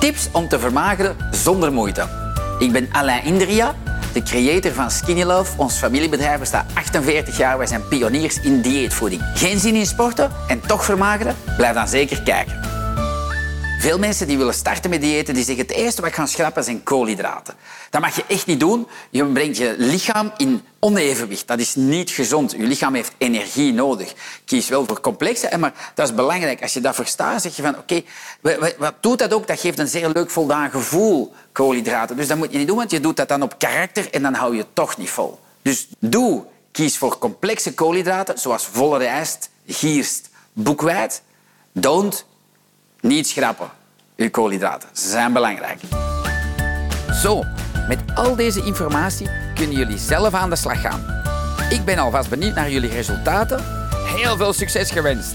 Tips om te vermageren zonder moeite. Ik ben Alain Indria, de creator van Skinny Love. Ons familiebedrijf bestaat 48 jaar. Wij zijn pioniers in dieetvoeding. Geen zin in sporten en toch vermageren? Blijf dan zeker kijken. Veel mensen die willen starten met diëten, die zeggen het eerste wat ik schrappen zijn koolhydraten. Dat mag je echt niet doen. Je brengt je lichaam in onevenwicht. Dat is niet gezond. Je lichaam heeft energie nodig. Kies wel voor complexe, maar dat is belangrijk. Als je dat verstaat, zeg je van oké, wat doet dat ook? Dat geeft een zeer leuk voldaan gevoel, koolhydraten. Dus dat moet je niet doen, want je doet dat dan op karakter en dan hou je het toch niet vol. Dus doe, kies voor complexe koolhydraten, zoals volle rijst, gierst, boekweit. Don't niet schrappen, uw koolhydraten. Ze zijn belangrijk. Zo, met al deze informatie kunnen jullie zelf aan de slag gaan. Ik ben alvast benieuwd naar jullie resultaten. Heel veel succes gewenst!